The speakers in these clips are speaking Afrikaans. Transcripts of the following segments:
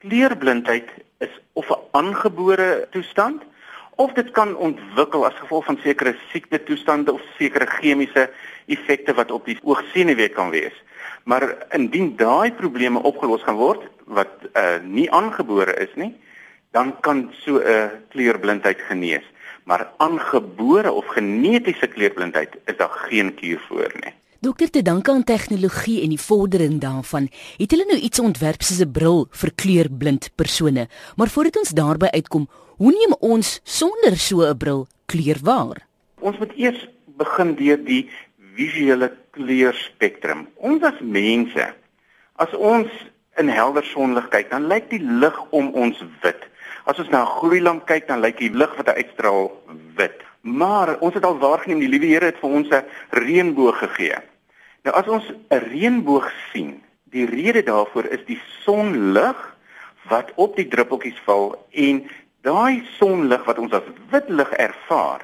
Kleurblindheid is of 'n aangebore toestand of dit kan ontwikkel as gevolg van sekere siekte toestande of sekere chemiese effekte wat op die oogsenuwee kan wees. Maar indien daai probleme opgelos gaan word wat uh, nie aangebore is nie, dan kan so 'n uh, kleurblindheid genees. Maar aangebore of genetiese kleurblindheid is daar geen kuur vir nie. Dokter, te danke aan tegnologie en die vordering daarvan, het hulle nou iets ontwerp soos 'n bril vir kleurblind persone. Maar voordat ons daarby uitkom, hoe neem ons sonder so 'n bril kleur waar? Ons moet eers begin deur die visuele kleurspektrum. Ons as mense, as ons in helder sonlig kyk, dan lyk die lig om ons wit. As ons na 'n gloeilamp kyk, dan lyk die lig wat hy uitstraal wit. Maar ons het al waargeneem die liewe Here het vir ons 'n reënboog gegee. Nou as ons 'n reënboog sien, die rede daarvoor is die sonlig wat op die druppeltjies val en daai sonlig wat ons as wit lig ervaar,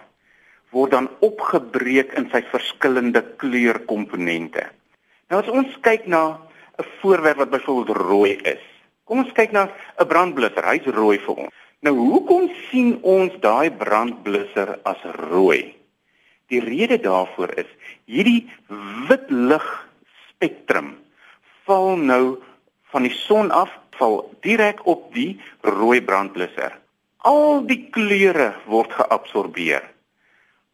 word dan opgebreek in sy verskillende kleurkomponente. Nou as ons kyk na 'n voorwerp wat byvoorbeeld rooi is. Kom ons kyk na 'n brandblusser, hy's rooi vir ons. Nou hoekom sien ons daai brandblusser as rooi? Die rede daarvoor is hierdie wit lig spektrum val nou van die son af val direk op die rooi brandblusser. Al die kleure word geabsorbeer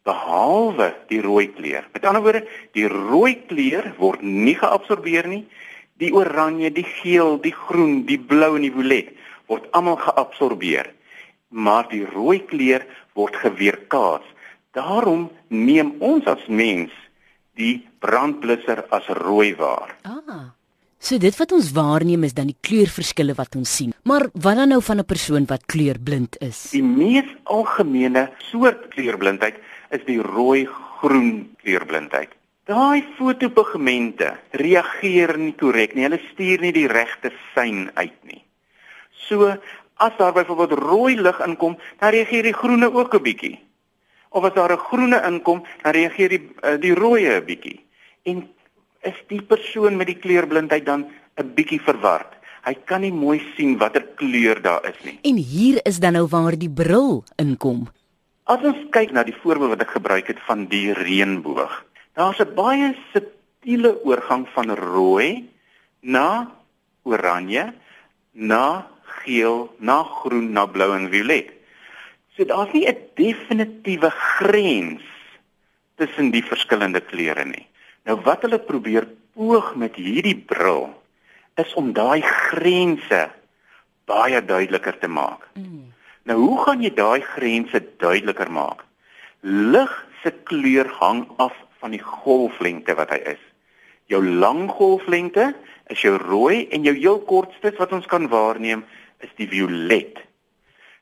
behalwe die rooi kleur. Met ander woorde, die rooi kleur word nie geabsorbeer nie. Die oranje, die geel, die groen, die blou en die violet word almal geabsorbeer. Maar die rooi kleur word geweerkaats Daarom neem ons as mens die brandblusser as rooi waar. Ah. So dit wat ons waarneem is dan die kleurverskille wat ons sien. Maar wat dan nou van 'n persoon wat kleurblind is? Die mees algemene soort kleurblindheid is die rooi-groen kleurblindheid. Daai fotopigmente reageer nie korrek nie. Hulle stuur nie die regte sein uit nie. So as daar byvoorbeeld rooi lig inkom, dan reageer die groene ook 'n bietjie of as daar 'n groene inkom, dan reageer die eh, die rooi 'n bietjie. En is die persoon met die kleurblindheid dan 'n bietjie verward? Hy kan nie mooi sien watter kleur daar is nie. En hier is dan nou waar die bril inkom. As ons kyk na die voorbeeld wat ek gebruik het van die reënboog. Daar's 'n baie subtiele oorgang van rooi na oranje na geel na groen na blou en violet. So daar's nie 'n definitiewe grens tussen die verskillende kleure nie. Nou wat hulle probeer poog met hierdie bril is om daai grense baie duideliker te maak. Mm. Nou hoe gaan jy daai grense duideliker maak? Lig se kleur hang af van die golflengte wat hy is. Jou lang golflengte is jou rooi en jou heel kortstes wat ons kan waarneem is die violet.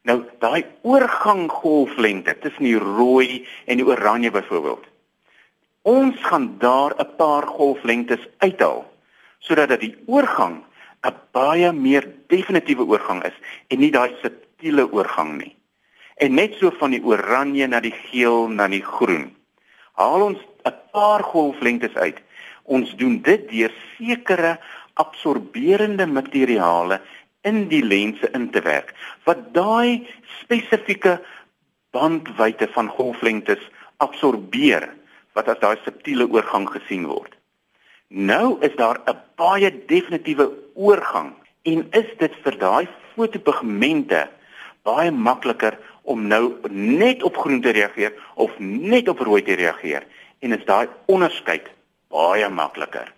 Nou daai oorgang golflengte tussen die rooi en die oranje byvoorbeeld. Ons gaan daar 'n paar golflengtes uithaal sodat dat die oorgang 'n baie meer definitiewe oorgang is en nie daai subtiele oorgang nie. En net so van die oranje na die geel na die groen. Haal ons 'n paar golflengtes uit. Ons doen dit deur sekere absorberende materiale in die lense in te werk wat daai spesifieke bandwydte van golflengtes absorbeer wat as daai subtiele oorgang gesien word. Nou is daar 'n baie definitiewe oorgang en is dit vir daai fotopigmente baie makliker om nou net op groen te reageer of net op rooi te reageer en is daai onderskeid baie makliker.